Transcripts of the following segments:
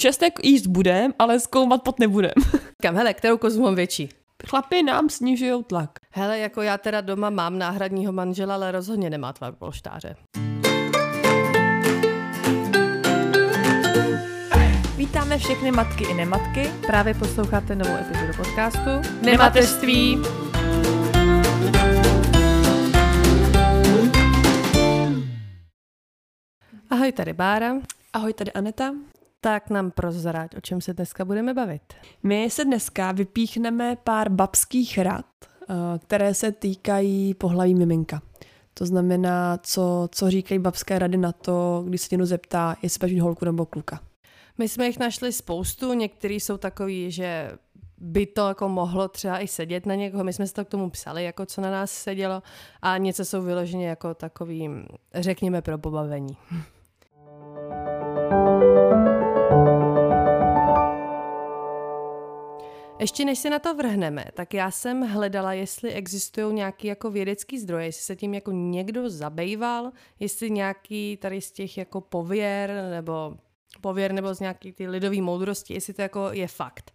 Česnek jíst budem, ale zkoumat pot nebudem. Kam, hele, kterou kozu mám větší? Chlapi nám snižují tlak. Hele, jako já teda doma mám náhradního manžela, ale rozhodně nemá tvar polštáře. Vítáme všechny matky i nematky. Právě posloucháte novou epizodu podcastu Nematerství. Ahoj, tady Bára. Ahoj, tady Aneta. Tak nám prozrať, o čem se dneska budeme bavit. My se dneska vypíchneme pár babských rad, eh, které se týkají pohlaví miminka. To znamená, co, co říkají babské rady na to, když se někdo zeptá, jestli budeš holku nebo kluka. My jsme jich našli spoustu, některý jsou takový, že by to jako mohlo třeba i sedět na někoho. My jsme se to k tomu psali, jako co na nás sedělo a něco jsou vyloženě jako takový, řekněme, pro pobavení. Ještě než se na to vrhneme, tak já jsem hledala, jestli existují nějaký jako vědecký zdroje, jestli se tím jako někdo zabejval, jestli nějaký tady z těch jako pověr nebo pověr nebo z nějaký ty lidové moudrosti, jestli to jako je fakt.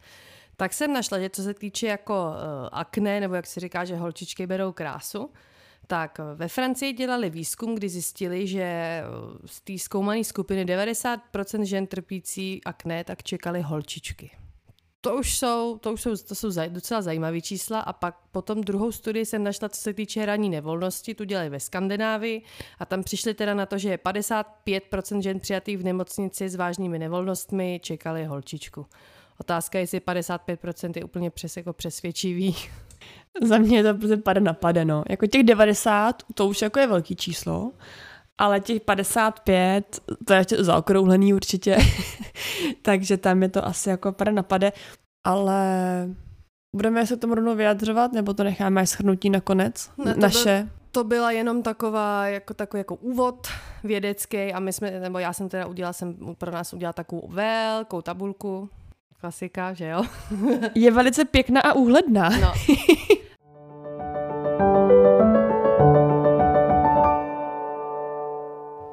Tak jsem našla, že co se týče jako uh, akné, nebo jak se říká, že holčičky berou krásu, tak ve Francii dělali výzkum, kdy zjistili, že z té zkoumané skupiny 90% žen trpící akné tak čekali holčičky to už jsou, to už jsou, to jsou docela zajímavé čísla a pak potom druhou studii jsem našla, co se týče ranní nevolnosti, tu dělají ve Skandinávii a tam přišli teda na to, že 55% žen přijatých v nemocnici s vážnými nevolnostmi čekali holčičku. Otázka je, jestli 55% je úplně přes, jako přesvědčivý. Za mě je to prostě pade na pade, no. Jako těch 90, to už jako je velký číslo, ale těch 55, to je zaokrouhlený určitě, takže tam je to asi jako pade napade, ale budeme se tomu rovnou vyjadřovat, nebo to necháme až schrnutí nakonec, ne, to naše? Byl, to byla jenom taková, jako takový jako úvod vědecký a my jsme, nebo já jsem teda udělala, jsem pro nás udělala takovou velkou tabulku, klasika, že jo? je velice pěkná a úhledná. No.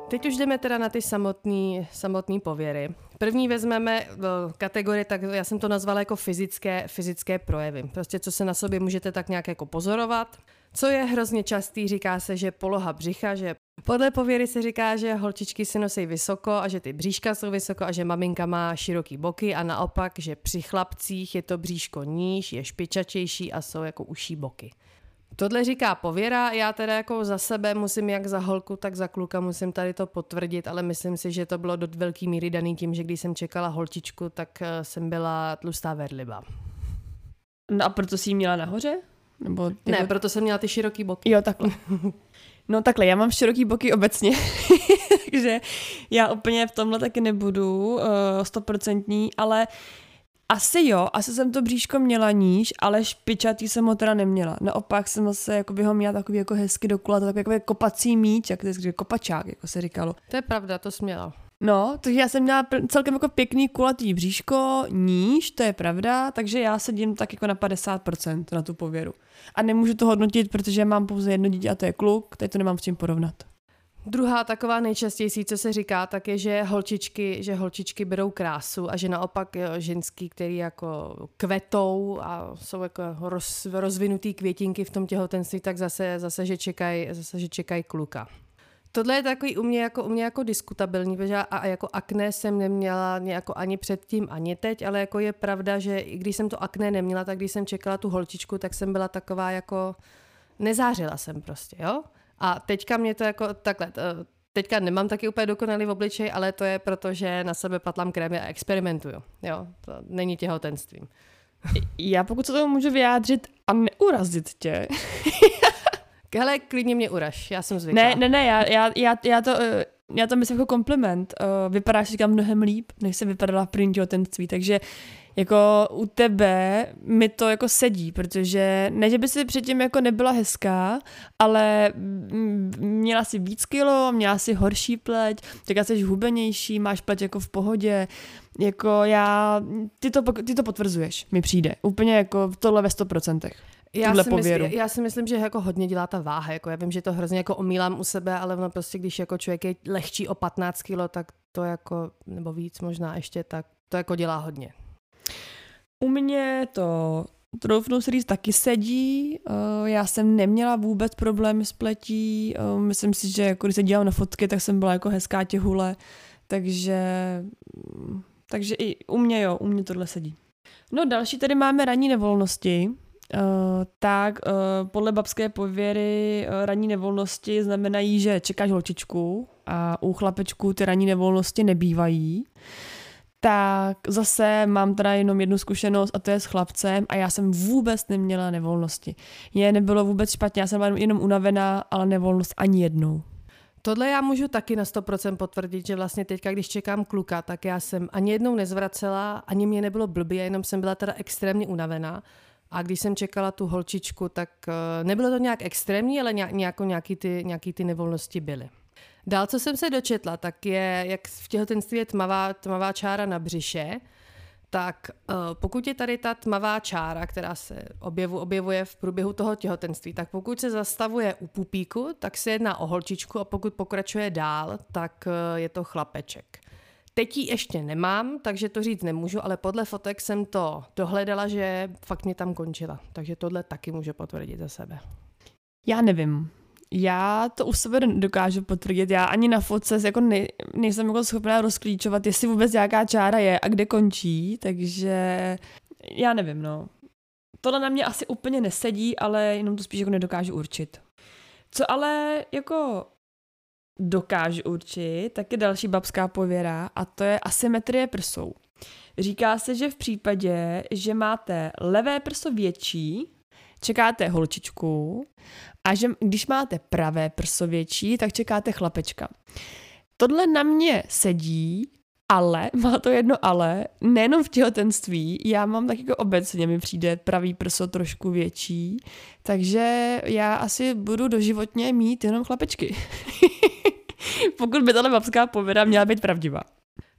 Teď už jdeme teda na ty samotné samotný pověry. První vezmeme eh, kategorie, tak já jsem to nazvala jako fyzické, fyzické projevy. Prostě co se na sobě můžete tak nějak jako pozorovat. Co je hrozně častý, říká se, že poloha břicha, že podle pověry se říká, že holčičky si nosí vysoko a že ty bříška jsou vysoko a že maminka má široký boky a naopak, že při chlapcích je to bříško níž, je špičačejší a jsou jako uší boky. Tohle říká pověra, já teda jako za sebe musím jak za holku, tak za kluka musím tady to potvrdit, ale myslím si, že to bylo do velký míry daný tím, že když jsem čekala holčičku, tak eh, jsem byla tlustá verliba. No a proto jsi ji měla nahoře? Nebo ty... Ne, proto jsem měla ty široký boky. Jo, takhle. No takhle, já mám široký boky obecně, takže já úplně v tomhle taky nebudu uh, stoprocentní, ale uh, asi jo, asi jsem to bříško měla níž, ale špičatý jsem ho teda neměla. Naopak jsem zase jako by ho měla takový jako hezky dokola, takový jako kopací míč, jak to je kopačák, jako se říkalo. To je pravda, to směla. No, takže já jsem měla celkem jako pěkný kulatý bříško, níž, to je pravda, takže já sedím tak jako na 50% na tu pověru. A nemůžu to hodnotit, protože mám pouze jedno dítě a to je kluk, teď to nemám s čím porovnat. Druhá taková nejčastější, co se říká, tak je, že holčičky, že holčičky berou krásu a že naopak ženský, který jako kvetou a jsou jako roz, rozvinutý květinky v tom těhotenství, tak zase, zase že čekají zase, že čekaj kluka. Tohle je takový u mě jako, u mě jako diskutabilní, protože já a jako akné jsem neměla jako ani předtím, ani teď, ale jako je pravda, že i když jsem to akné neměla, tak když jsem čekala tu holčičku, tak jsem byla taková jako, nezářila jsem prostě, jo? A teďka mě to jako takhle, teďka nemám taky úplně dokonalý v obličeji, ale to je proto, že na sebe patlám krémy a experimentuju. Jo, to není těhotenstvím. Já pokud se tomu můžu vyjádřit a neurazit tě. Hele, klidně mě uraž, já jsem zvyklá. Ne, ne, ne, já, já, já, já to... Uh já to myslím jako kompliment. Uh, vypadáš říkám mnohem líp, než se vypadala v první těhotenství, takže jako u tebe mi to jako sedí, protože ne, že by si předtím jako nebyla hezká, ale měla si víc kilo, měla si horší pleť, teďka jsi hubenější, máš pleť jako v pohodě, jako já, ty to, ty to potvrzuješ, mi přijde, úplně jako tohle ve 100%. Já si, myslím, já si myslím, že jako hodně dělá ta váha. Jako já vím, že to hrozně jako omílám u sebe, ale ono prostě, když jako člověk je lehčí o 15 kilo, tak to jako, nebo víc možná ještě, tak to jako dělá hodně. U mě to troufnu si říct, taky sedí. Eh, já jsem neměla vůbec problém s pletí. Eh, myslím si, že jako když se dívám na fotky, tak jsem byla jako hezká těhule. Takže, takže i u mě jo, u mě tohle sedí. No další tady máme ranní nevolnosti. Uh, tak uh, podle babské pověry uh, ranní nevolnosti znamenají, že čekáš holčičku a u chlapečků ty ranní nevolnosti nebývají. Tak zase mám teda jenom jednu zkušenost a to je s chlapcem a já jsem vůbec neměla nevolnosti. Je nebylo vůbec špatně, já jsem byla jenom unavená, ale nevolnost ani jednou. Tohle já můžu taky na 100% potvrdit, že vlastně teďka, když čekám kluka, tak já jsem ani jednou nezvracela, ani mě nebylo blbě, jenom jsem byla teda extrémně unavená. A když jsem čekala tu holčičku, tak eh, nebylo to nějak extrémní, ale nějak, nějaký, ty, nějaký ty nevolnosti byly. Dál, co jsem se dočetla, tak je, jak v těhotenství je tmavá, tmavá čára na břiše, tak uh, pokud je tady ta tmavá čára, která se objevu, objevuje v průběhu toho těhotenství, tak pokud se zastavuje u pupíku, tak se jedná o holčičku a pokud pokračuje dál, tak uh, je to chlapeček. Teď ji ještě nemám, takže to říct nemůžu, ale podle fotek jsem to dohledala, že fakt mě tam končila. Takže tohle taky můžu potvrdit za sebe. Já nevím. Já to u sebe dokážu potvrdit. Já ani na fotce jako ne, nejsem jako schopná rozklíčovat, jestli vůbec nějaká čára je a kde končí, takže já nevím, no. Tohle na mě asi úplně nesedí, ale jenom to spíš jako nedokážu určit. Co ale jako dokážu určit, tak je další babská pověra a to je asymetrie prsou. Říká se, že v případě, že máte levé prso větší, čekáte holčičku a že když máte pravé prso větší, tak čekáte chlapečka. Tohle na mě sedí, ale, má to jedno ale, nejenom v těhotenství, já mám tak jako obecně mi přijde pravý prso trošku větší, takže já asi budu doživotně mít jenom chlapečky. Pokud by tahle babská pověda měla být pravdivá.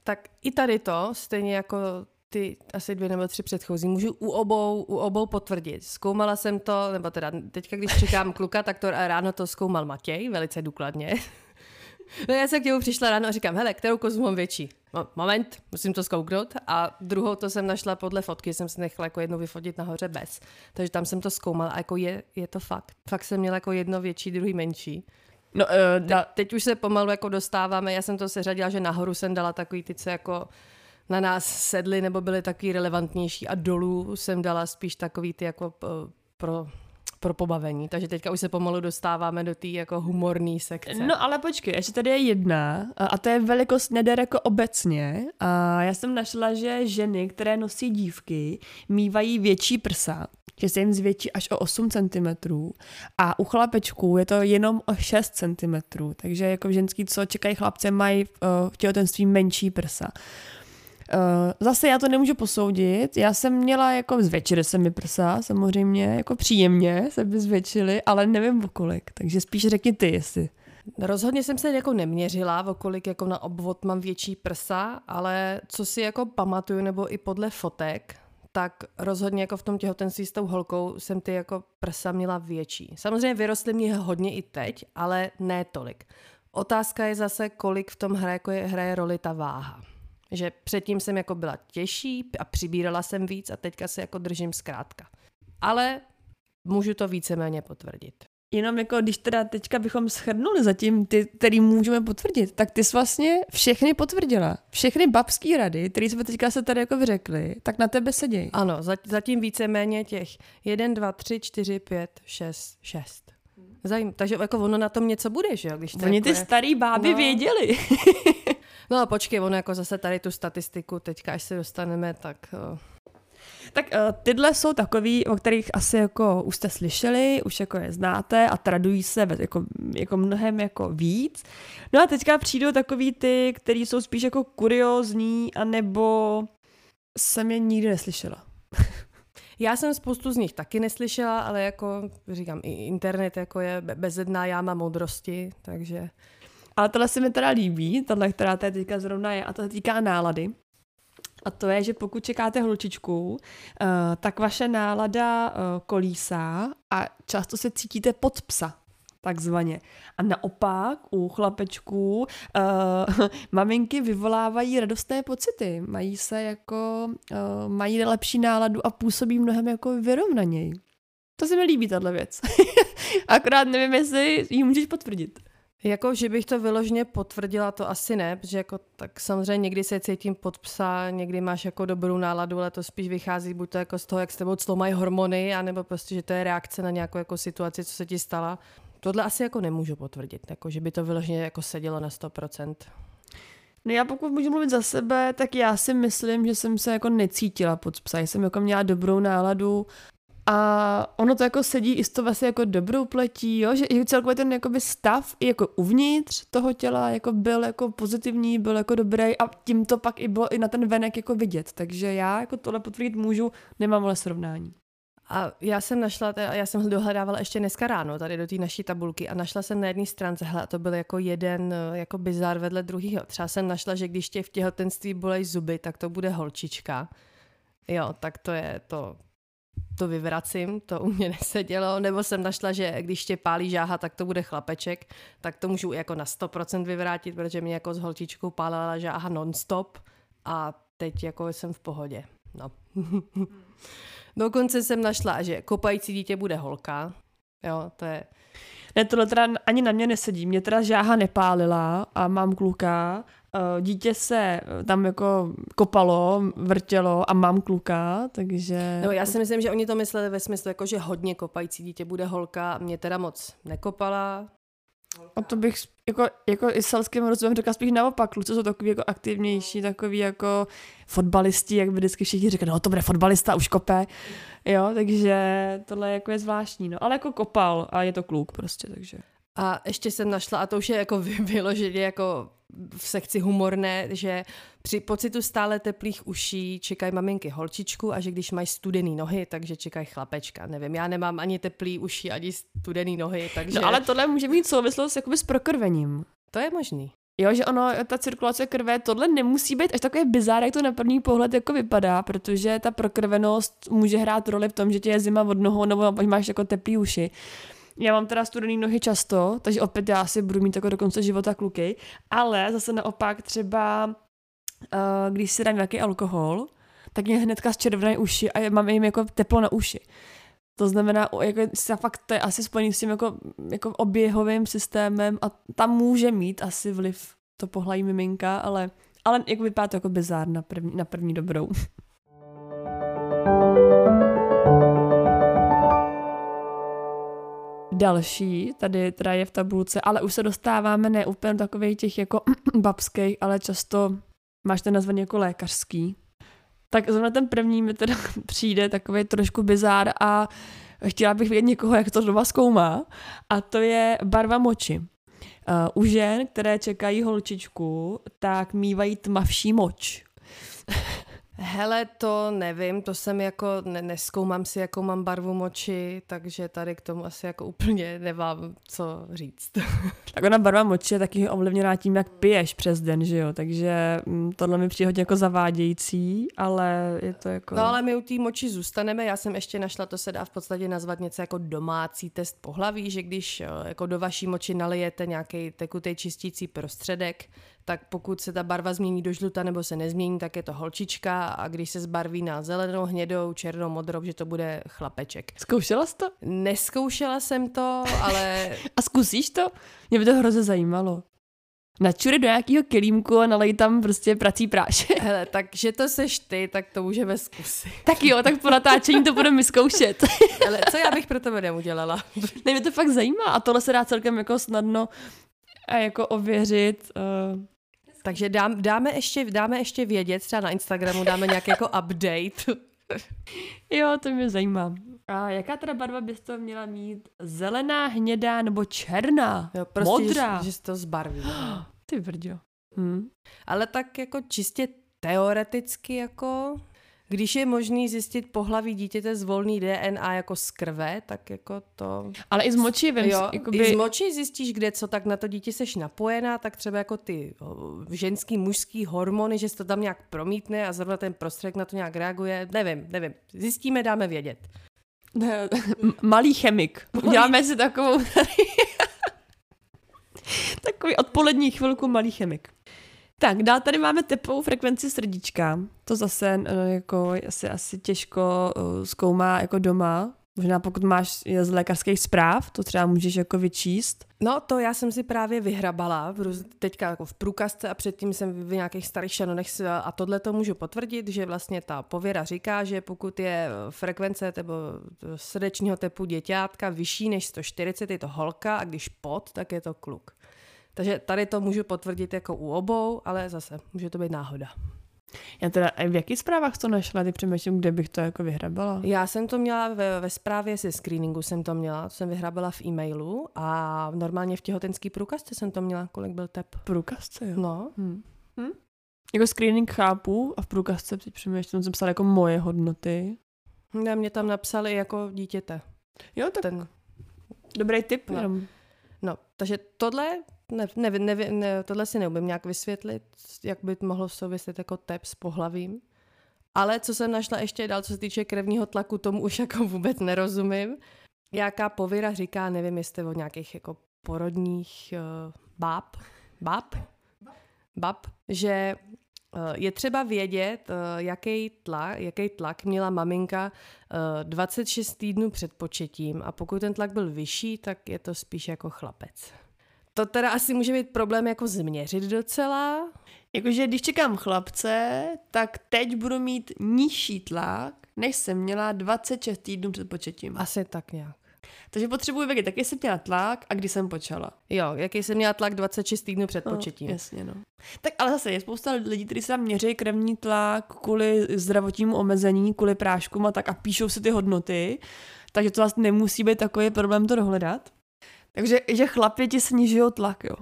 Tak i tady to, stejně jako ty asi dvě nebo tři předchozí, můžu u obou, u obou potvrdit. Zkoumala jsem to, nebo teda teďka, když čekám kluka, tak to ráno to zkoumal Matěj, velice důkladně. No já jsem k němu přišla ráno a říkám, hele, kterou kozu mám větší? Moment, musím to zkouknout. A druhou to jsem našla podle fotky, jsem si nechala jako jednu vyfotit nahoře bez. Takže tam jsem to zkoumala a jako je, je to fakt. Fakt jsem měla jako jedno větší, druhý menší. No, uh, teď, teď už se pomalu jako dostáváme, já jsem to seřadila, že nahoru jsem dala takový ty, co jako na nás sedli nebo byly taky relevantnější a dolů jsem dala spíš takový ty jako pro pro pobavení. Takže teďka už se pomalu dostáváme do té jako humorné sekce. No ale počkej, ještě tady je jedna a to je velikost neder jako obecně. A já jsem našla, že ženy, které nosí dívky, mývají větší prsa, že se jim zvětší až o 8 cm a u chlapečků je to jenom o 6 cm, takže jako ženský, co čekají chlapce, mají v těhotenství menší prsa. Uh, zase já to nemůžu posoudit. Já jsem měla jako zvětšili se mi prsa, samozřejmě, jako příjemně se by zvětšily, ale nevím o kolik. Takže spíš řekni ty, jestli. Rozhodně jsem se jako neměřila, o kolik jako na obvod mám větší prsa, ale co si jako pamatuju, nebo i podle fotek, tak rozhodně jako v tom těhotenství s tou holkou jsem ty jako prsa měla větší. Samozřejmě vyrostly mě hodně i teď, ale ne tolik. Otázka je zase, kolik v tom hraje, jako je, hraje roli ta váha. Že předtím jsem jako byla těžší a přibírala jsem víc a teďka se jako držím zkrátka. Ale můžu to víceméně potvrdit. Jenom jako když teda teďka bychom schrnuli zatím ty, který můžeme potvrdit, tak ty jsi vlastně všechny potvrdila. Všechny babský rady, které jsme teďka se tady jako vyřekli, tak na tebe sedějí. Ano, zatím víceméně těch 1, 2, 3, 4, 5, 6, 6. Zajím, takže jako ono na tom něco bude, že jo? Když Oni jako ty je... starý báby no. věděli. no a počkej, ono jako zase tady tu statistiku, teďka až se dostaneme, tak... Uh... Tak uh, tyhle jsou takový, o kterých asi jako už jste slyšeli, už jako je znáte a tradují se jako, jako mnohem jako víc. No a teďka přijdou takový ty, který jsou spíš jako kuriozní, anebo jsem je nikdy neslyšela. Já jsem spoustu z nich taky neslyšela, ale jako říkám, i internet jako je bezedná jáma moudrosti, takže... Ale tohle se mi teda líbí, tohle, která tady teďka zrovna je, a to se týká nálady. A to je, že pokud čekáte holčičku, uh, tak vaše nálada uh, kolísá a často se cítíte pod psa. takzvaně. A naopak u chlapečků uh, maminky vyvolávají radostné pocity, mají se jako, mají lepší náladu a působí mnohem jako vyrovnaněji. To se mi líbí, tahle věc. Akorát nevím, jestli ji můžeš potvrdit. Jako, že bych to vyloženě potvrdila, to asi ne, protože jako tak samozřejmě někdy se cítím pod psa, někdy máš jako dobrou náladu, ale to spíš vychází buď to jako z toho, jak s tebou cloumají hormony, anebo prostě, že to je reakce na nějakou jako situaci, co se ti stala. Tohle asi jako nemůžu potvrdit, jako, že by to vyloženě jako sedělo na 100%. No já pokud můžu mluvit za sebe, tak já si myslím, že jsem se jako necítila pod psa. Jsem jako měla dobrou náladu, a ono to jako sedí i s to vlastně jako dobrou pletí, jo? že i celkově ten jakoby stav i jako uvnitř toho těla jako byl jako pozitivní, byl jako dobrý a tím to pak i bylo i na ten venek jako vidět. Takže já jako tohle potvrdit můžu, nemám ale srovnání. A já jsem našla, já jsem dohledávala ještě dneska ráno tady do té naší tabulky a našla jsem na jedné stránce, hele, to byl jako jeden jako bizar vedle druhého. Třeba jsem našla, že když tě v těhotenství bolej zuby, tak to bude holčička. Jo, tak to je to, to vyvracím, to u mě nesedělo, nebo jsem našla, že když tě pálí žáha, tak to bude chlapeček, tak to můžu jako na 100% vyvrátit, protože mě jako s holčičkou pálila žáha nonstop a teď jako jsem v pohodě. No. Dokonce jsem našla, že kopající dítě bude holka. Jo, to je... Ne, tohle teda ani na mě nesedí. Mě teda žáha nepálila a mám kluka dítě se eh, tam jako kopalo, vrtělo a mám kluka, takže... No já si myslím, že oni to mysleli ve smyslu, jako že hodně kopající dítě bude holka, mě teda moc nekopala. A to bych jako, jako i selským rozumem řekla spíš naopak, kluci jsou takový jako aktivnější, takový jako fotbalisti, jak by vždycky všichni říkali, no to bude fotbalista, už kope, jo, takže tohle jako je zvláštní, no, ale jako kopal a je to kluk prostě, takže. A ještě jsem našla, a to už je jako vyloženě jako v sekci humorné, že při pocitu stále teplých uší čekají maminky holčičku a že když mají studený nohy, takže čekají chlapečka. Nevím, já nemám ani teplý uši, ani studený nohy, takže... No ale tohle může mít souvislost jakoby s prokrvením. To je možný. Jo, že ono, ta cirkulace krve, tohle nemusí být až takové bizár, jak to na první pohled jako vypadá, protože ta prokrvenost může hrát roli v tom, že tě je zima od nohou nebo máš jako teplý uši. Já mám teda studený nohy často, takže opět já si budu mít jako do konce života kluky, ale zase naopak třeba, uh, když si dám nějaký alkohol, tak mě hnedka zčervenají uši a mám jim jako teplo na uši. To znamená, jako, fakt to je asi spojený s tím jako, jako oběhovým systémem a tam může mít asi vliv to pohlají miminka, ale, ale jako vypadá to jako bizár na první, na první dobrou. Další, tady teda je v tabulce, ale už se dostáváme ne úplně takových těch jako babských, ale často máš ten nazvaný jako lékařský. Tak zrovna ten první mi teda přijde takový trošku bizár a chtěla bych vědět někoho, jak to doma zkoumá. A to je barva moči. Uh, u žen, které čekají holčičku, tak mývají tmavší moč. Hele, to nevím, to jsem jako, ne, neskoumám si, jakou mám barvu moči, takže tady k tomu asi jako úplně nemám co říct. tak ona barva moči je taky ovlivněná tím, jak piješ přes den, že jo, takže mm, tohle mi přijde hodně jako zavádějící, ale je to jako... No ale my u té moči zůstaneme, já jsem ještě našla, to se dá v podstatě nazvat něco jako domácí test pohlaví, že když eh, jako do vaší moči nalijete nějaký tekutý čistící prostředek, tak pokud se ta barva změní do žluta nebo se nezmění, tak je to holčička a když se zbarví na zelenou, hnědou, černou, modrou, že to bude chlapeček. Zkoušela jsi to? Neskoušela jsem to, ale... a zkusíš to? Mě by to hrozně zajímalo. Načury do nějakého kelímku a nalej tam prostě prací prášek. Hele, takže to seš ty, tak to můžeme zkusit. Tak jo, tak po natáčení to budeme zkoušet. Ale co já bych pro tebe neudělala? Ne, mě to fakt zajímá a tohle se dá celkem jako snadno a jako ověřit. Uh, takže dám, dáme, ještě, dáme ještě vědět, třeba na Instagramu dáme nějaký jako update. jo, to mě zajímá. A jaká teda barva bys to měla mít? Zelená, hnědá nebo černá? Jo, prostě, Modrá? Že, že to zbarví. Ty brďo. Hm. Ale tak jako čistě teoreticky jako když je možný zjistit pohlaví dítěte z volný DNA jako z krve, tak jako to... Ale i z moči, vím, jo, jakoby... I z moči zjistíš, kde co, tak na to dítě seš napojená, tak třeba jako ty ženský, mužský hormony, že se to tam nějak promítne a zrovna ten prostředek na to nějak reaguje. Nevím, nevím. Zjistíme, dáme vědět. Malý chemik. Uděláme si takovou Takový odpolední chvilku malý chemik. Tak, dál tady máme tepovou frekvenci srdíčka. To zase eh, jako asi, asi těžko eh, zkoumá jako doma. Možná pokud máš z lékařských zpráv, to třeba můžeš jako vyčíst. No to já jsem si právě vyhrabala, teďka jako v průkazce a předtím jsem v nějakých starých šanonech a tohle to můžu potvrdit, že vlastně ta pověra říká, že pokud je frekvence nebo srdečního tepu děťátka vyšší než 140, je to holka a když pod, tak je to kluk. Takže tady to můžu potvrdit jako u obou, ale zase může to být náhoda. Já teda, v jakých zprávách to našla? Ty přemýšlím, kde bych to jako vyhrabala? Já jsem to měla ve, ve zprávě ze screeningu jsem to měla, to jsem vyhrabala v e-mailu a normálně v těhotenský průkazce jsem to měla, kolik byl tep. Průkazce, jo? No. Hm. Hm? Jako screening chápu a v průkazce teď přemýšlím, jsem psala jako moje hodnoty. Ne, mě tam napsali jako dítěte. Jo, tak Ten... dobrý tip. No. Jenom. no, takže tohle ne, ne, ne, ne, tohle si neumím nějak vysvětlit, jak by mohlo souviset jako tep s pohlavím. Ale co jsem našla ještě dál, co se týče krevního tlaku, tomu už jako vůbec nerozumím. Jaká pověra říká, nevím, jestli o nějakých jako porodních uh, báb, báb, bab, že uh, je třeba vědět, uh, jaký tlak, jaký tlak měla maminka uh, 26 týdnů před početím a pokud ten tlak byl vyšší, tak je to spíš jako chlapec. To teda asi může být problém jako změřit docela. Jakože když čekám chlapce, tak teď budu mít nižší tlak, než jsem měla 26 týdnů před početím. Asi tak nějak. Takže potřebuji vědět, jaký jsem měla tlak a kdy jsem počala. Jo, jaký jsem měla tlak 26 týdnů před no, početím. Jasně, no. Tak ale zase je spousta lidí, kteří se tam měří krevní tlak kvůli zdravotnímu omezení, kvůli práškům a tak a píšou si ty hodnoty. Takže to vlastně nemusí být takový problém to dohledat. Takže že chlapě ti snižují tlak, jo.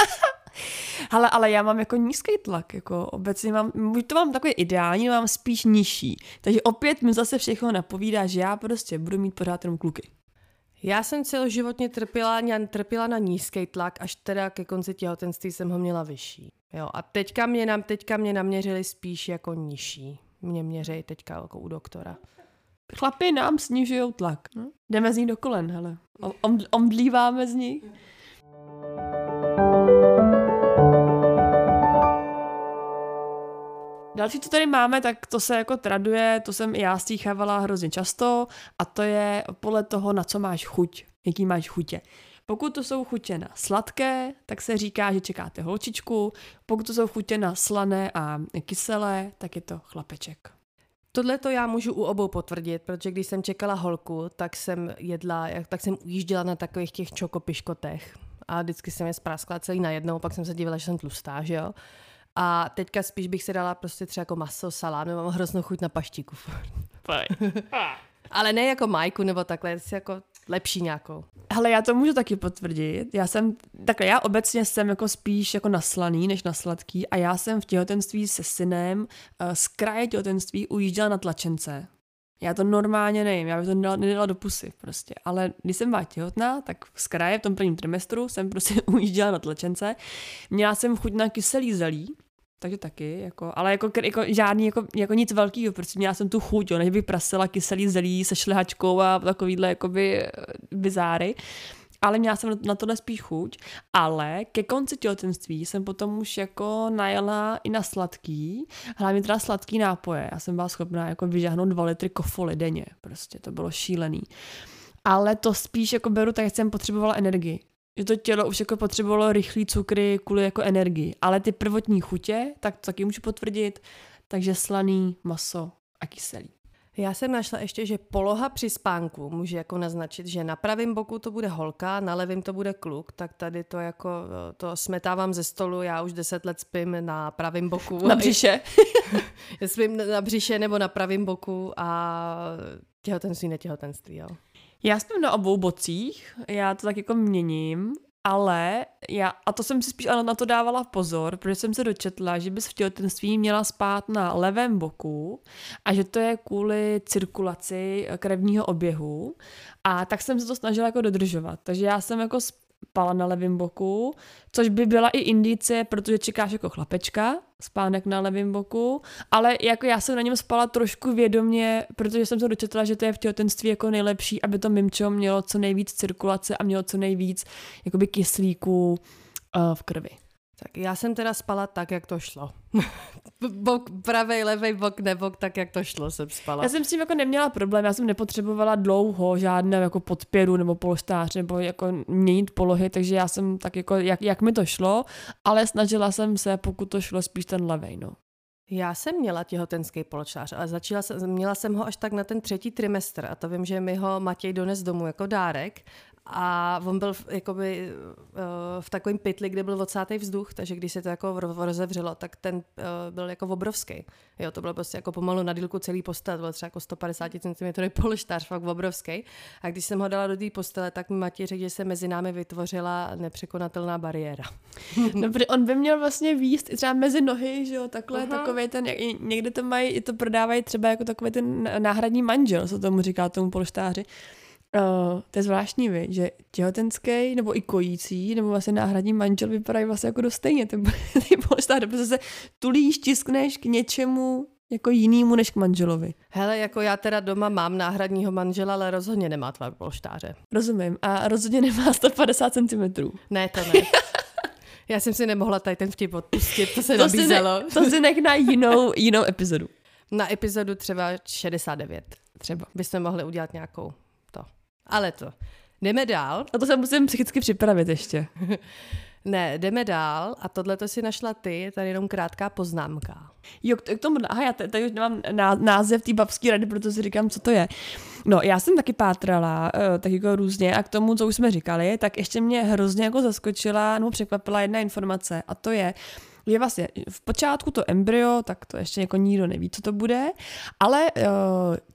ale, ale já mám jako nízký tlak, jako obecně mám, to mám takový ideální, mám spíš nižší. Takže opět mi zase všechno napovídá, že já prostě budu mít pořád jenom kluky. Já jsem celoživotně trpěla, trpěla na nízký tlak, až teda ke konci těhotenství jsem ho měla vyšší. Jo, a teďka mě, nám, teďka mě naměřili spíš jako nižší. Mě měřejí teďka jako u doktora. Chlapi nám snižují tlak. No? Jdeme z ní do kolen, hele. Om, omdlíváme z ní. Další, co tady máme, tak to se jako traduje, to jsem i já stýchávala hrozně často a to je podle toho, na co máš chuť, jaký máš chutě. Pokud to jsou chutě na sladké, tak se říká, že čekáte holčičku. Pokud to jsou chutě na slané a kyselé, tak je to chlapeček. Tohle to já můžu u obou potvrdit, protože když jsem čekala holku, tak jsem jedla, tak jsem ujížděla na takových těch čokopiškotech a vždycky jsem je spráskla celý najednou, pak jsem se dívala, že jsem tlustá, že jo. A teďka spíš bych si dala prostě třeba jako maso, salám, mám hroznou chuť na paštiku. Ale ne jako majku nebo takhle, si jako lepší nějakou. Hele, já to můžu taky potvrdit. Já jsem, takhle, já obecně jsem jako spíš jako naslaný než na sladký a já jsem v těhotenství se synem uh, z kraje těhotenství ujížděla na tlačence. Já to normálně nevím, já bych to nedala, nedala do pusy prostě. Ale když jsem byla těhotná, tak z kraje v tom prvním trimestru jsem prostě ujížděla na tlačence. Měla jsem chuť na kyselý zelí, takže taky, jako, ale jako, jako žádný, jako, jako nic velkého, prostě měla jsem tu chuť, jo, než bych prasila kyselý zelí se šlehačkou a takovýhle jakoby eh, bizáry. Ale měla jsem na tohle spíš chuť, ale ke konci těhotenství jsem potom už jako najela i na sladký, hlavně teda sladký nápoje. Já jsem byla schopná jako vyžáhnout dva litry kofoly denně, prostě to bylo šílený. Ale to spíš jako beru tak, jak jsem potřebovala energii že to tělo už jako potřebovalo rychlý cukry kvůli jako energii. Ale ty prvotní chutě, tak to taky můžu potvrdit, takže slaný, maso a kyselý. Já jsem našla ještě, že poloha při spánku může jako naznačit, že na pravém boku to bude holka, na levém to bude kluk, tak tady to jako, to smetávám ze stolu, já už deset let spím na pravém boku. Na břiše. spím na břiše nebo na pravém boku a těhotenství, netěhotenství, jo. Já spím na obou bocích, já to tak jako měním, ale já, a to jsem si spíš ale na to dávala pozor, protože jsem se dočetla, že bys v těhotenství měla spát na levém boku a že to je kvůli cirkulaci krevního oběhu a tak jsem se to snažila jako dodržovat. Takže já jsem jako spala na levém boku, což by byla i indicie, protože čekáš jako chlapečka, spánek na levém boku, ale jako já jsem na něm spala trošku vědomě, protože jsem se dočetla, že to je v těhotenství jako nejlepší, aby to mimčo mělo co nejvíc cirkulace a mělo co nejvíc jakoby kyslíku uh, v krvi. Tak já jsem teda spala tak, jak to šlo. bok, pravej, levej bok, nebok, tak, jak to šlo, jsem spala. Já jsem s tím jako neměla problém, já jsem nepotřebovala dlouho žádné jako podpěru nebo polštář nebo jako měnit polohy, takže já jsem tak jako, jak, jak mi to šlo, ale snažila jsem se, pokud to šlo, spíš ten levej, no. Já jsem měla těhotenský polštář, ale začala jsem, měla jsem ho až tak na ten třetí trimestr a to vím, že mi ho Matěj dones domů jako dárek a on byl v, jakoby, uh, v takovém pytli, kde byl odsátý vzduch, takže když se to jako rozevřelo, tak ten uh, byl jako obrovský. Jo, to bylo prostě jako pomalu na dílku celý postel, to byl třeba jako 150 cm polštář, fakt obrovský. A když jsem ho dala do té postele, tak mi Matěj řekl, že se mezi námi vytvořila nepřekonatelná bariéra. no, protože on by měl vlastně výst i třeba mezi nohy, že jo, takhle, uh-huh. takový ten, někde to mají, to prodávají třeba jako takový ten náhradní manžel, co tomu říká tomu polštáři Uh, to je zvláštní, vy, že těhotenský nebo i kojící nebo vlastně náhradní manžel vypadají vlastně jako dost stejně. Ty, ty polštáře, protože se tulíš, tiskneš k něčemu jako jinému než k manželovi. Hele, jako já teda doma mám náhradního manžela, ale rozhodně nemá tvar polštáře. Rozumím. A rozhodně nemá 150 cm. Ne, to ne. já jsem si nemohla tady ten vtip odpustit, to se to nabízelo. Si ne, to si nech na jinou, jinou epizodu. Na epizodu třeba 69. Třeba. Bychom mohli udělat nějakou ale to. Jdeme dál. A to se musím psychicky připravit ještě. ne, jdeme dál a tohle to si našla ty, je tady jenom krátká poznámka. Jo, k tomu, aha, já tady už nemám název té babské rady, protože si říkám, co to je. No, já jsem taky pátrala, uh, tak jako různě a k tomu, co už jsme říkali, tak ještě mě hrozně jako zaskočila, nebo překvapila jedna informace a to je, je vlastně v počátku to embryo, tak to ještě jako nikdo neví, co to bude, ale uh,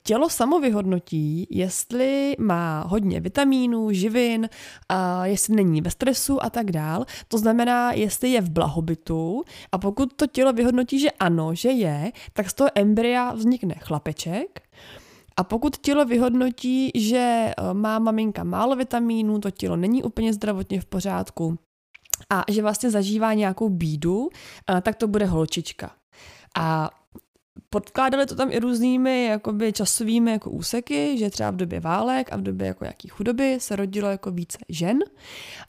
tělo samo vyhodnotí, jestli má hodně vitamínů, živin, jestli není ve stresu a tak dál. To znamená, jestli je v blahobytu a pokud to tělo vyhodnotí, že ano, že je, tak z toho embrya vznikne chlapeček, a pokud tělo vyhodnotí, že má maminka málo vitamínů, to tělo není úplně zdravotně v pořádku, a že vlastně zažívá nějakou bídu, tak to bude holčička. A podkládali to tam i různými jakoby časovými jako úseky, že třeba v době válek a v době jako jaký chudoby se rodilo jako více žen.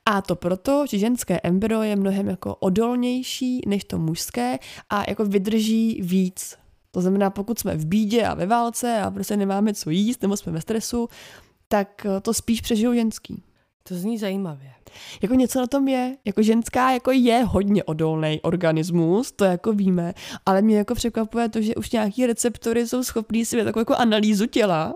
A to proto, že ženské embryo je mnohem jako odolnější než to mužské a jako vydrží víc. To znamená, pokud jsme v bídě a ve válce a prostě nemáme co jíst nebo jsme ve stresu, tak to spíš přežijou ženský. To zní zajímavě. Jako něco na tom je. Jako ženská jako je hodně odolný organismus, to jako víme, ale mě jako překvapuje to, že už nějaký receptory jsou schopní si takovou jako analýzu těla,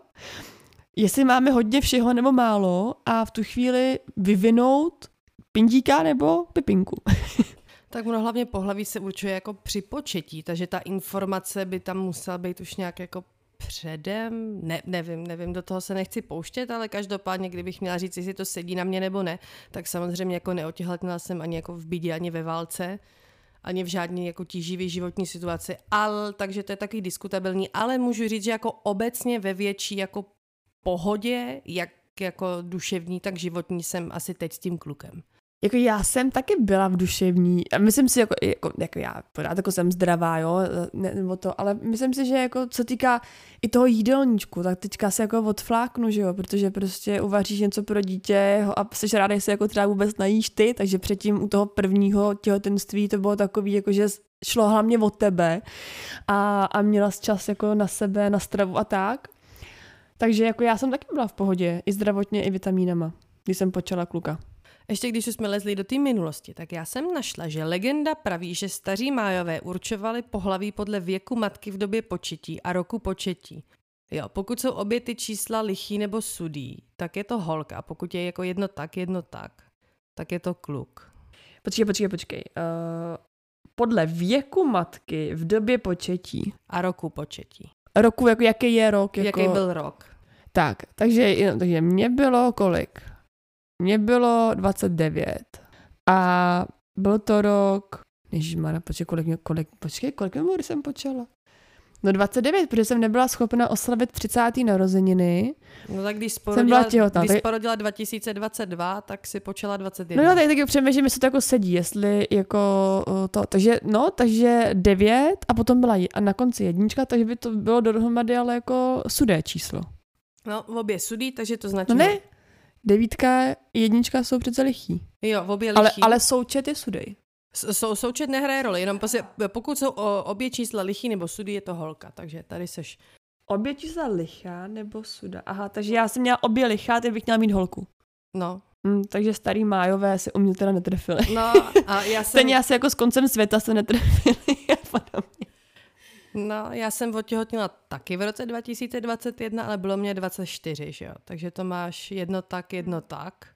jestli máme hodně všeho nebo málo a v tu chvíli vyvinout pindíka nebo pipinku. Tak ono hlavně pohlaví se určuje jako při početí, takže ta informace by tam musela být už nějak jako předem, ne, nevím, nevím, do toho se nechci pouštět, ale každopádně, kdybych měla říct, jestli to sedí na mě nebo ne, tak samozřejmě jako neotěhotněla jsem ani jako v bídě, ani ve válce, ani v žádné jako tíživý životní situaci, ale, takže to je taky diskutabilní, ale můžu říct, že jako obecně ve větší jako pohodě, jak jako duševní, tak životní jsem asi teď s tím klukem jako já jsem taky byla v duševní, a myslím si, jako, jako, jako já pořád jako jsem zdravá, jo, ne, nebo to, ale myslím si, že jako co týká i toho jídelníčku, tak teďka se jako odfláknu, že jo, protože prostě uvaříš něco pro dítě a jsi ráda, se jako třeba vůbec najíš ty, takže předtím u toho prvního těhotenství to bylo takový, jako že šlo hlavně o tebe a, a měla jsi čas jako na sebe, na stravu a tak. Takže jako já jsem taky byla v pohodě, i zdravotně, i vitamínama, když jsem počala kluka. Ještě když jsme lezli do té minulosti, tak já jsem našla, že legenda praví, že staří májové určovali pohlaví podle věku matky v době početí a roku početí. Jo, pokud jsou obě ty čísla lichý nebo sudý, tak je to holka. Pokud je jako jedno tak, jedno tak, tak je to kluk. Počkej, počkej, počkej. Uh, podle věku matky v době početí. A roku početí. Roku, jako jaký je rok? Jako... Jaký byl rok? Tak, takže, takže mě bylo kolik? Mně bylo 29 a byl to rok, ježišmarja, počkej, kolik, kolik, počkej, kolik když jsem počala? No 29, protože jsem nebyla schopna oslavit 30. narozeniny. No tak když Jsem byla porodila, těhotná, když tak- porodila 2022, tak si počala 21. No jo, tak taky přemýšlím, jestli to jako sedí, jestli jako o, to, takže no, takže 9 a potom byla a na konci jednička, takže by to bylo dohromady ale jako sudé číslo. No, v obě sudí, takže to značí. No ne, devítka, jednička jsou přece lichý. Jo, v obě Ale, lichý. ale součet je sudej. S- Sou, součet nehraje roli, jenom prostě, pokud jsou o, obě čísla lichý nebo sudí, je to holka, takže tady seš. Obě čísla lichá nebo suda. Aha, takže já jsem měla obě lichá, ty bych měla mít holku. No, Hm, takže starý májové se u mě teda netrefili. no a já jsem, Stejně asi jako s koncem světa se netrefili a podobně. No, já jsem otěhotnila taky v roce 2021, ale bylo mě 24, že jo, takže to máš jedno tak, jedno tak,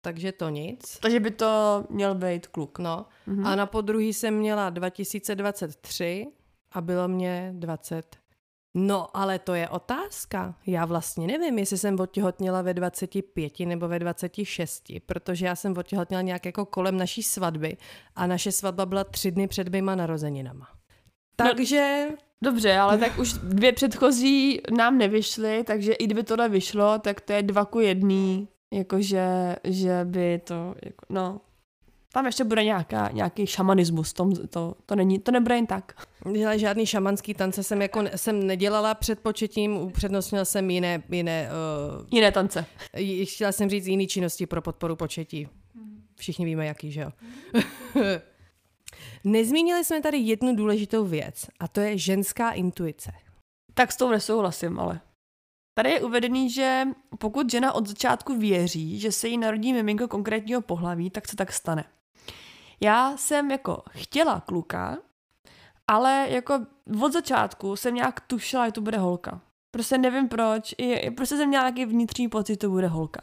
takže to nic. Takže by to měl být kluk. No, Mhm. a na podruhý jsem měla 2023 a bylo mě 20. No, ale to je otázka. Já vlastně nevím, jestli jsem otěhotněla ve 25 nebo ve 26, protože já jsem otěhotněla nějak jako kolem naší svatby a naše svatba byla tři dny před mýma narozeninama. Takže Dobře, ale tak už dvě předchozí nám nevyšly, takže i kdyby tohle vyšlo, tak to je dva ku jedný, jakože, že by to, jako, no, tam ještě bude nějaká, nějaký šamanismus, tom, to, to, není, to nebude jen tak. dělali žádný šamanský tance jsem jako jsem nedělala před početím, upřednostnila jsem jiné, jiné uh, Jiné tance. Chtěla jsem říct jiný činnosti pro podporu početí. Všichni víme, jaký, že jo? Nezmínili jsme tady jednu důležitou věc a to je ženská intuice. Tak s tou nesouhlasím, ale. Tady je uvedený, že pokud žena od začátku věří, že se jí narodí miminko konkrétního pohlaví, tak se tak stane. Já jsem jako chtěla kluka, ale jako od začátku jsem nějak tušila, že to bude holka. Prostě nevím proč, i, prostě jsem měla nějaký vnitřní pocit, že to bude holka.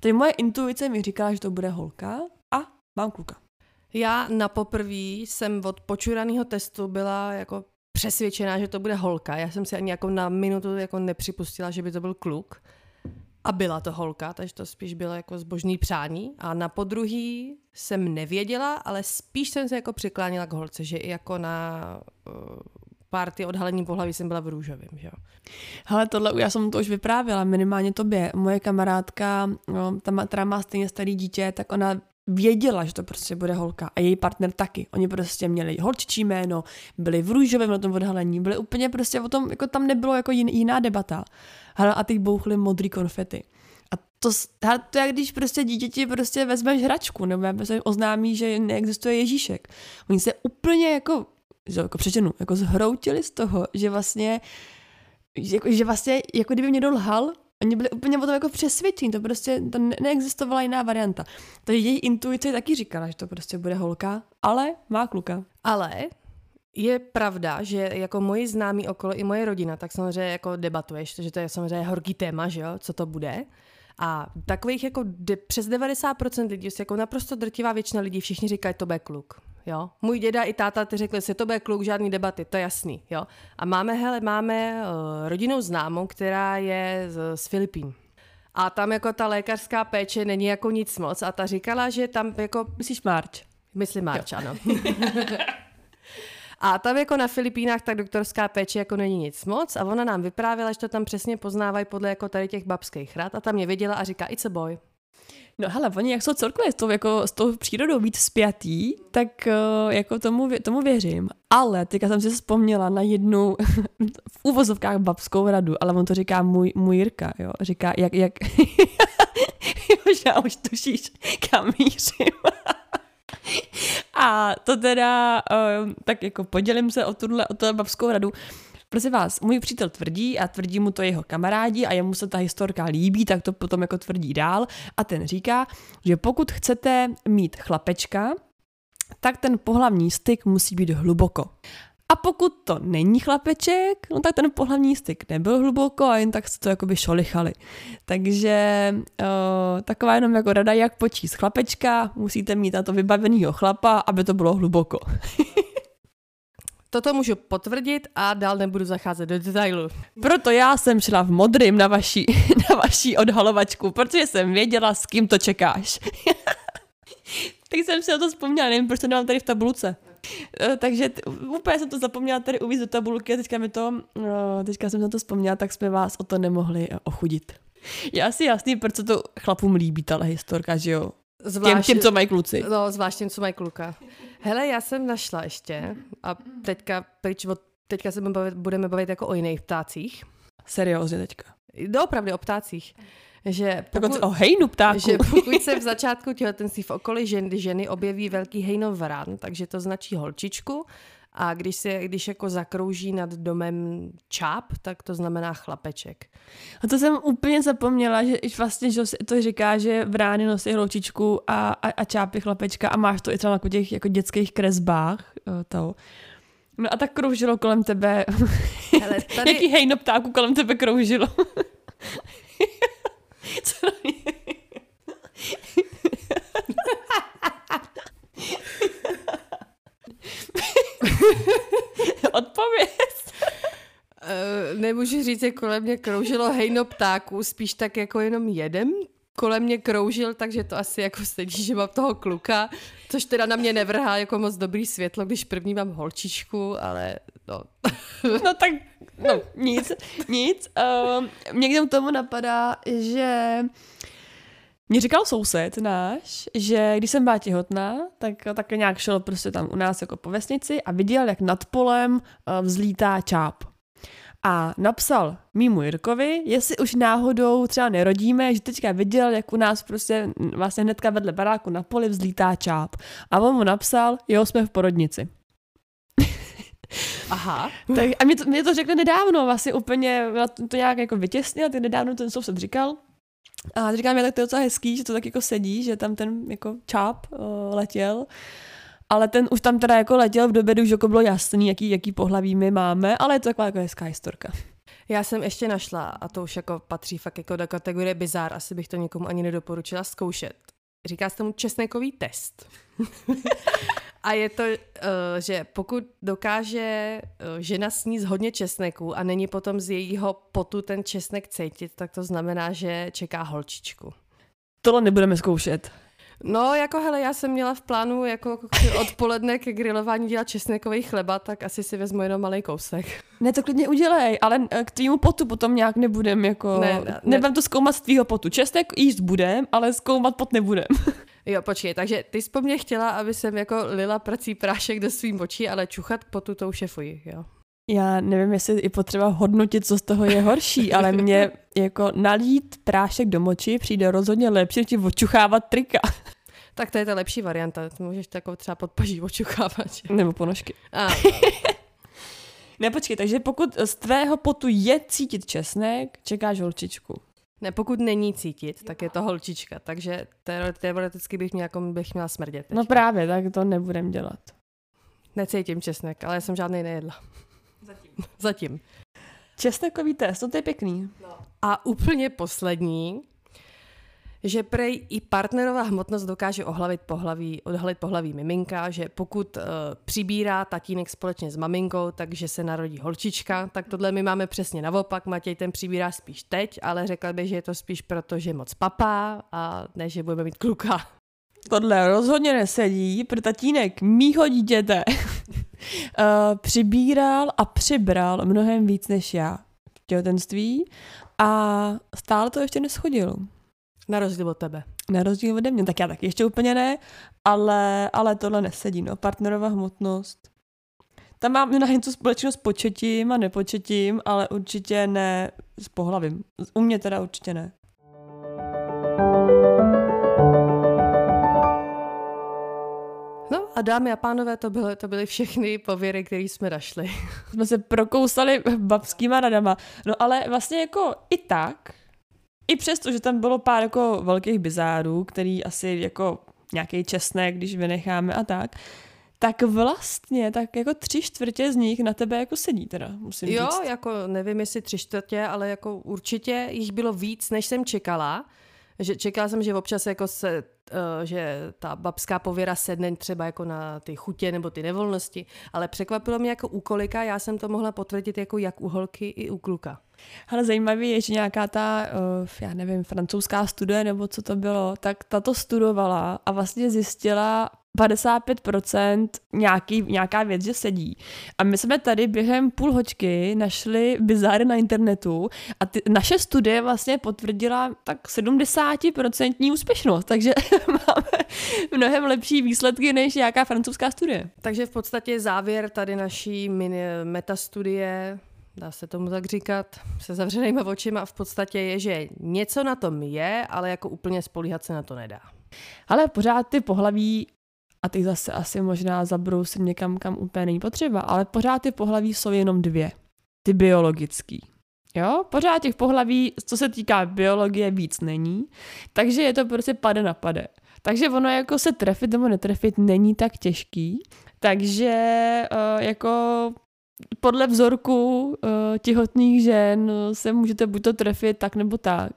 Takže moje intuice mi říkala, že to bude holka a mám kluka. Já na poprví jsem od počuraného testu byla jako přesvědčená, že to bude holka. Já jsem si ani jako na minutu jako nepřipustila, že by to byl kluk. A byla to holka, takže to spíš bylo jako zbožný přání. A na podruhý jsem nevěděla, ale spíš jsem se jako přiklánila k holce, že i jako na uh, párty odhalení pohlaví jsem byla v růžovém, že. Hele, tohle, já jsem to už vyprávěla, minimálně tobě. Moje kamarádka, no, ta, která má stejně starý dítě, tak ona věděla, že to prostě bude holka a její partner taky. Oni prostě měli holčičí jméno, byli v růžovém na tom odhalení, byli úplně prostě o tom, jako tam nebylo jako jin, jiná debata. Hele, a teď bouchly modrý konfety. A to, to je, když prostě dítěti prostě vezmeš hračku, nebo se oznámí, že neexistuje Ježíšek. Oni se úplně jako, jako přečenu, jako zhroutili z toho, že vlastně že, jako, že vlastně, jako kdyby mě lhal, oni byli úplně o tom jako přesvědčení, to prostě, to ne- neexistovala jiná varianta. Takže její intuice taky říkala, že to prostě bude holka, ale má kluka. Ale je pravda, že jako moji známí okolo i moje rodina, tak samozřejmě jako debatuješ, že to je samozřejmě horký téma, že jo, co to bude. A takových jako de, přes 90% lidí, jako naprosto drtivá většina lidí, všichni říkají, to bude kluk. Jo? Můj děda i táta ty řekli, že to bude kluk, žádný debaty, to je jasný. Jo? A máme, hele, máme uh, rodinnou známou, která je z, z Filipín. A tam jako ta lékařská péče není jako nic moc a ta říkala, že tam jako Myslíš Marč? Myslím Marč, ano. A tam jako na Filipínách tak doktorská péče jako není nic moc a ona nám vyprávěla, že to tam přesně poznávají podle jako tady těch babských rad a tam mě viděla a říká, it's a boy. No hele, oni jak jsou celkově s tou, jako, s tou přírodou víc spjatý, tak uh, jako tomu, tomu věřím. Ale teďka jsem si vzpomněla na jednu v úvozovkách babskou radu, ale on to říká můj, můj Jirka, jo. Říká, jak, jak, já už tušíš, kam mířím. A to teda, uh, tak jako podělím se o tuhle, o tuhle babskou radu. Prosím vás, můj přítel tvrdí a tvrdí mu to jeho kamarádi a jemu se ta historka líbí, tak to potom jako tvrdí dál a ten říká, že pokud chcete mít chlapečka, tak ten pohlavní styk musí být hluboko. A pokud to není chlapeček, no tak ten pohlavní styk nebyl hluboko a jen tak se to jakoby šolichali. Takže uh, taková jenom jako rada, jak počíst chlapečka, musíte mít na to vybavenýho chlapa, aby to bylo hluboko. Toto můžu potvrdit a dál nebudu zacházet do detailu. Proto já jsem šla v modrým na vaší, na vaší odhalovačku, protože jsem věděla, s kým to čekáš. tak jsem si na to vzpomněla, nevím, proč to nemám tady v tabulce. Eh, takže t- úplně jsem to zapomněla tady uvíct do tabulky a teďka mi to, no, teďka jsem na to vzpomněla, tak jsme vás o to nemohli eh, ochudit. Je asi jasný, proč se to chlapům líbí, tahle historka, že jo? Těm, těm, co mají kluci. No, zvlášť těm, co mají kluka. Hele, já jsem našla ještě a teďka, pryč od, teďka se budeme bavit, budeme bavit jako o jiných ptácích. Seriózně teďka. Doopravdy o ptácích. Že pokud, o hejnu ptáku. Že pokud se v začátku těhotenství v okolí ženy, ženy objeví velký hejnov varan, takže to značí holčičku, a když se, když jako zakrouží nad domem čáp, tak to znamená chlapeček. A to jsem úplně zapomněla, že vlastně že to říká, že v rány nosí holčičku a, a, a čápy chlapečka a máš to i třeba na těch jako dětských kresbách. To. No a tak kroužilo kolem tebe. Hele, tady... Jaký hejno ptáku kolem tebe kroužilo? Co. Uh, nemůžu říct, že kolem mě kroužilo hejno ptáků, spíš tak jako jenom jeden kolem mě kroužil, takže to asi jako sedí, že mám toho kluka, což teda na mě nevrhá jako moc dobrý světlo, když první mám holčičku, ale no. No tak, no nic, nic. Um, někde k tomu napadá, že mě říkal soused náš, že když jsem byla těhotná, tak tak nějak šel prostě tam u nás jako po vesnici a viděl, jak nad polem uh, vzlítá čáp. A napsal mýmu Jirkovi, jestli už náhodou třeba nerodíme, že teďka viděl, jak u nás prostě vlastně hnedka vedle baráku na poli vzlítá čáp. A on mu napsal, jo, jsme v porodnici. Aha. tak, a mě to, mě to řekl nedávno, vlastně úplně to nějak jako vytěsnil, ty nedávno ten soused říkal, a říkám, já tak to je docela hezký, že to tak jako sedí, že tam ten jako čáp uh, letěl. Ale ten už tam teda jako letěl v době, už jako bylo jasný, jaký, jaký pohlaví my máme, ale je to taková jako hezká historka. Já jsem ještě našla, a to už jako patří fakt jako do kategorie bizár, asi bych to někomu ani nedoporučila zkoušet. Říká se tomu česnekový test. A je to, eh, že pokud dokáže eh, žena sníst hodně česneku a není potom z jejího potu ten česnek cítit, tak to znamená, že čeká holčičku. Tohle nebudeme zkoušet. No, jako hele, já jsem měla v plánu jako odpoledne ke grilování dělat česnekový chleba, tak asi si vezmu jenom malý kousek. Ne, to klidně udělej, ale eh, k tvýmu potu potom nějak nebudem, jako... Ne, ne, nebudem to zkoumat z tvýho potu. Česnek jíst budem, ale zkoumat pot nebudem. Jo, počkej, takže ty jsi po mně chtěla, aby jsem jako lila prací prášek do svým očí, ale čuchat potu to už je fuj, jo. Já nevím, jestli je potřeba hodnotit, co z toho je horší, ale mě jako nalít prášek do moči přijde rozhodně lepší, než očuchávat trika. Tak to je ta lepší varianta, to můžeš takovou třeba podpaží očuchávat. Nebo ponožky. A, ne, počkej, takže pokud z tvého potu je cítit česnek, čekáš holčičku. Ne, pokud není cítit, tak je to holčička, takže teoreticky bych, měla, jako bych měla smrdět. Teď. No právě, tak to nebudem dělat. Necítím česnek, ale já jsem žádný nejedla. Zatím. Zatím. Česnekový test, to je pěkný. No. A úplně poslední, že prej i partnerová hmotnost dokáže ohlavit pohlaví, odhalit pohlaví miminka, že pokud uh, přibírá tatínek společně s maminkou, takže se narodí holčička, tak tohle my máme přesně naopak, Matěj ten přibírá spíš teď, ale řekl bych, že je to spíš proto, že moc papá a ne, že budeme mít kluka. Tohle rozhodně nesedí, protože tatínek mýho dítěte uh, přibíral a přibral mnohem víc než já v těhotenství a stále to ještě neschodil. Na rozdíl od tebe. Na rozdíl ode mě, tak já taky ještě úplně ne, ale, ale tohle nesedí, no, partnerová hmotnost. Tam mám na něco společnost s početím a nepočetím, ale určitě ne s pohlavím. U mě teda určitě ne. No a dámy a pánové, to byly, to byly všechny pověry, které jsme našli. Jsme se prokousali babskýma radama. No ale vlastně jako i tak, i přesto, že tam bylo pár jako velkých bizárů, který asi jako nějaký česnek, když vynecháme a tak, tak vlastně tak jako tři čtvrtě z nich na tebe jako sedí teda, musím jo, říct. Jo, jako nevím jestli tři čtvrtě, ale jako určitě jich bylo víc, než jsem čekala. Že čekala jsem, že občas jako se, uh, že ta babská pověra sedne třeba jako na ty chutě nebo ty nevolnosti, ale překvapilo mě jako u kolika, já jsem to mohla potvrdit jako jak u holky i u kluka. Ale zajímavé je, že nějaká ta, uh, já nevím, francouzská studie nebo co to bylo, tak tato studovala a vlastně zjistila 55% nějaký, nějaká věc, že sedí. A my jsme tady během půl hočky našli bizáry na internetu a ty, naše studie vlastně potvrdila tak 70% úspěšnost, takže máme mnohem lepší výsledky než nějaká francouzská studie. Takže v podstatě závěr tady naší mini metastudie dá se tomu tak říkat, se zavřenýma očima v podstatě je, že něco na tom je, ale jako úplně spolíhat se na to nedá. Ale pořád ty pohlaví, a ty zase asi možná zabrousím někam, kam úplně není potřeba, ale pořád ty pohlaví jsou jenom dvě. Ty biologický. Jo, pořád těch pohlaví, co se týká biologie, víc není, takže je to prostě pade na pade. Takže ono jako se trefit nebo netrefit není tak těžký, takže uh, jako podle vzorku uh, těhotných žen se můžete buď to trefit tak nebo tak.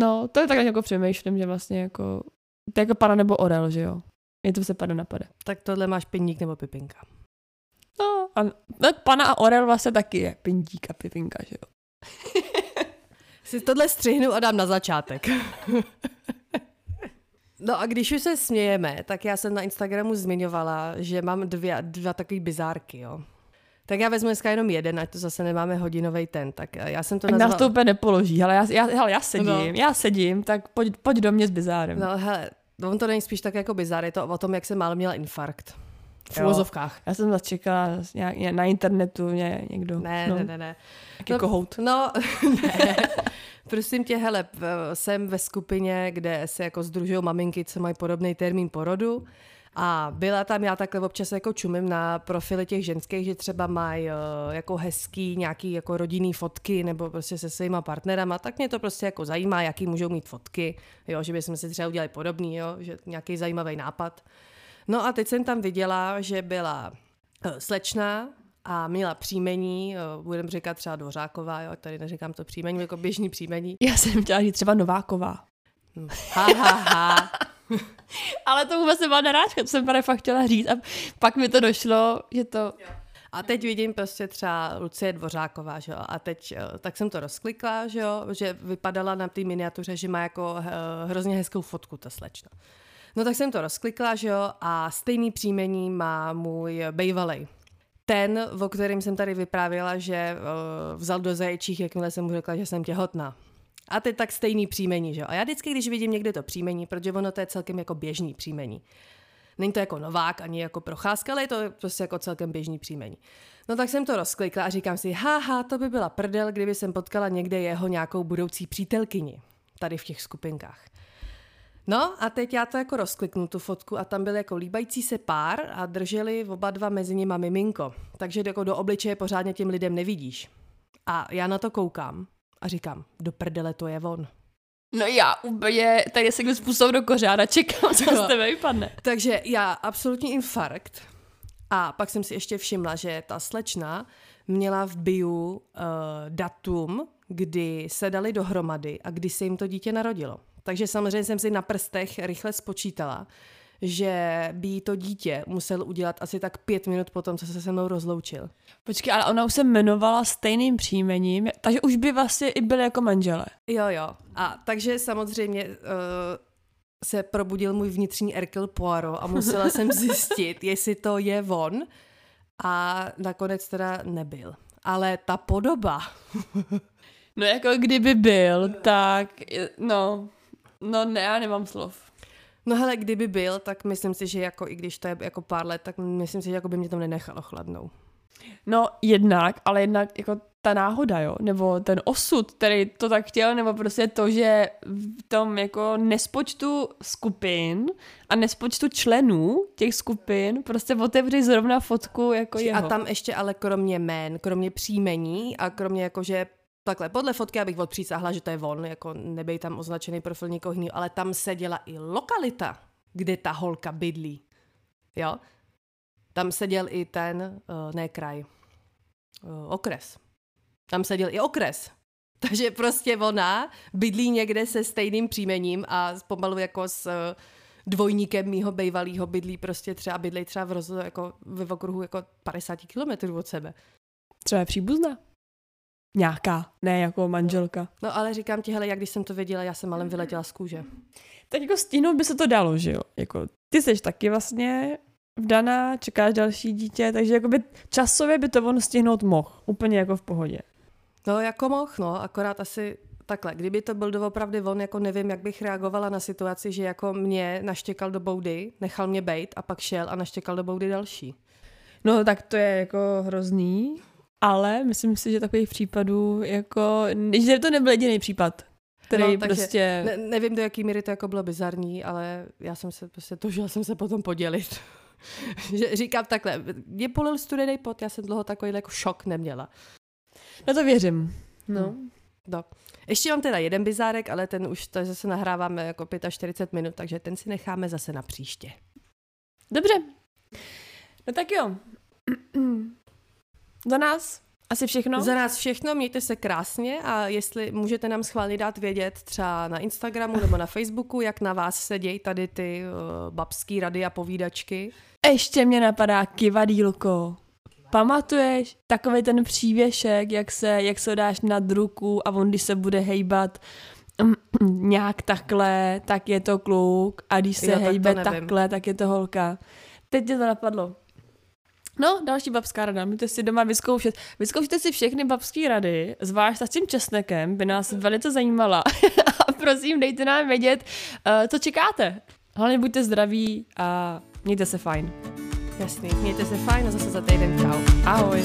No, to je tak jako přemýšlím, že vlastně jako, to je jako pana nebo orel, že jo. Je to se pada napade. Tak tohle máš pindík nebo pipinka. No, a no, pana a orel vlastně taky je pindík a pipinka, že jo. si tohle střihnu a dám na začátek. No a když už se smějeme, tak já jsem na Instagramu zmiňovala, že mám dvě, dva takové bizárky, jo. Tak já vezmu dneska jenom jeden, ať to zase nemáme hodinový ten. Tak já jsem to nazvala... nás to úplně nepoloží, ale já, já, hele, já sedím, no. já sedím, tak pojď, pojď do mě s bizárem. No hele, on to není spíš tak jako bizár, je to o tom, jak jsem málo měla infarkt. V uvozovkách. Já jsem začekala na internetu ně, někdo. Ne, no. ne, ne, ne. Jaký no, kohout. No, ne. Prosím tě, hele, jsem ve skupině, kde se jako združují maminky, co mají podobný termín porodu. A byla tam, já takhle občas jako čumím na profily těch ženských, že třeba mají uh, jako hezký nějaký jako rodinný fotky nebo prostě se svýma partnerama, tak mě to prostě jako zajímá, jaký můžou mít fotky, jo, že bychom si třeba udělali podobný, jo, že nějaký zajímavý nápad. No a teď jsem tam viděla, že byla uh, slečna, a měla příjmení, uh, budeme říkat třeba Dvořáková, jo, tady neříkám to příjmení, jako běžný příjmení. Já jsem chtěla říct třeba Nováková. Ha, ha, ha. Ale to vůbec nebyla narážka, to jsem právě fakt chtěla říct a pak mi to došlo, že to... A teď vidím prostě třeba Lucie Dvořáková, že jo, a teď, eh, tak jsem to rozklikla, že jo, že vypadala na té miniatuře, že má jako uh, hrozně hezkou fotku ta slečna. No tak jsem to rozklikla, že jo, a stejný příjmení má můj bejvalej. Ten, o kterým jsem tady vyprávěla, že uh, vzal do zaječích, jakmile jsem mu řekla, že jsem těhotná. A teď tak stejný příjmení, že jo? A já vždycky, když vidím někde to příjmení, protože ono to je celkem jako běžný příjmení. Není to jako Novák, ani jako Procházka, ale je to prostě jako celkem běžný příjmení. No tak jsem to rozklikla a říkám si, haha, to by byla prdel, kdyby jsem potkala někde jeho nějakou budoucí přítelkyni, tady v těch skupinkách. No a teď já to jako rozkliknu tu fotku a tam byl jako líbající se pár a drželi oba dva mezi nimi miminko. Takže jako do obličeje pořádně těm lidem nevidíš. A já na to koukám a říkám, do prdele to je on. No já úplně, tady se kdo způsob do kořáda, čekám, co z tebe vypadne. Takže já absolutní infarkt. A pak jsem si ještě všimla, že ta slečna měla v bio uh, datum, kdy se dali dohromady a kdy se jim to dítě narodilo. Takže samozřejmě jsem si na prstech rychle spočítala, že by to dítě musel udělat asi tak pět minut potom, co se se mnou rozloučil. Počkej, ale ona už se jmenovala stejným příjmením, takže už by vlastně i byly jako manžele. Jo, jo. A takže samozřejmě uh, se probudil můj vnitřní Erkel Poirot a musela jsem zjistit, jestli to je on. A nakonec teda nebyl. Ale ta podoba. no jako kdyby byl, tak no, no ne, já nemám slov. No hele, kdyby byl, tak myslím si, že jako i když to je jako pár let, tak myslím si, že jako by mě to nenechalo chladnou. No jednak, ale jednak jako ta náhoda, jo, nebo ten osud, který to tak chtěl, nebo prostě to, že v tom jako nespočtu skupin a nespočtu členů těch skupin prostě otevři zrovna fotku jako jeho. A tam ještě ale kromě jmén, kromě příjmení a kromě jako, že Takhle, podle fotky abych odpřísahla, že to je on, jako nebej tam označený profil někoho jiného, ale tam seděla i lokalita, kde ta holka bydlí. Jo? Tam seděl i ten, uh, ne kraj, uh, okres. Tam seděl i okres. Takže prostě ona bydlí někde se stejným příjmením a pomalu jako s uh, dvojníkem mýho bejvalýho bydlí prostě třeba bydlí třeba v, roz, jako, v okruhu jako 50 kilometrů od sebe. Třeba je příbuzná. Nějaká, ne jako manželka. No ale říkám ti, hele, jak když jsem to věděla, já jsem malem vyletěla z kůže. Tak jako stínout by se to dalo, že jo? Jako ty jsi taky vlastně vdaná, čekáš další dítě, takže jakoby časově by to on stihnout mohl, úplně jako v pohodě. No jako mohl, no, akorát asi takhle, kdyby to byl doopravdy on, jako nevím, jak bych reagovala na situaci, že jako mě naštěkal do boudy, nechal mě bejt a pak šel a naštěkal do boudy další. No tak to je jako hrozný, ale myslím si, že takových případů, jako, že to nebyl jediný případ, který no, prostě... Ne, nevím, do jaký míry to jako bylo bizarní, ale já jsem se prostě toužila jsem se potom podělit. že říkám takhle, mě polil studený pot, já jsem dlouho takový jako šok neměla. No to věřím. No. Hmm. No. Ještě mám teda jeden bizárek, ale ten už to zase nahráváme jako 45 minut, takže ten si necháme zase na příště. Dobře. No tak jo. Za nás asi všechno? Za nás všechno, mějte se krásně a jestli můžete nám schválně dát vědět třeba na Instagramu nebo na Facebooku, jak na vás se dějí tady ty uh, babský rady a povídačky. Ještě mě napadá kivadílko. Pamatuješ takový ten přívěšek, jak se, jak se dáš nad ruku a on, když se bude hejbat nějak takhle, tak je to kluk a když se jo, hejbe tak takhle, tak je to holka. Teď mě to napadlo. No, další babská rada. Můžete si doma vyzkoušet. Vyzkoušejte si všechny babské rady, zvlášť s tím česnekem, by nás velice zajímala. a prosím, dejte nám vědět, uh, co čekáte. Hlavně buďte zdraví a mějte se fajn. Jasný, mějte se fajn a zase za týden čau. Ahoj.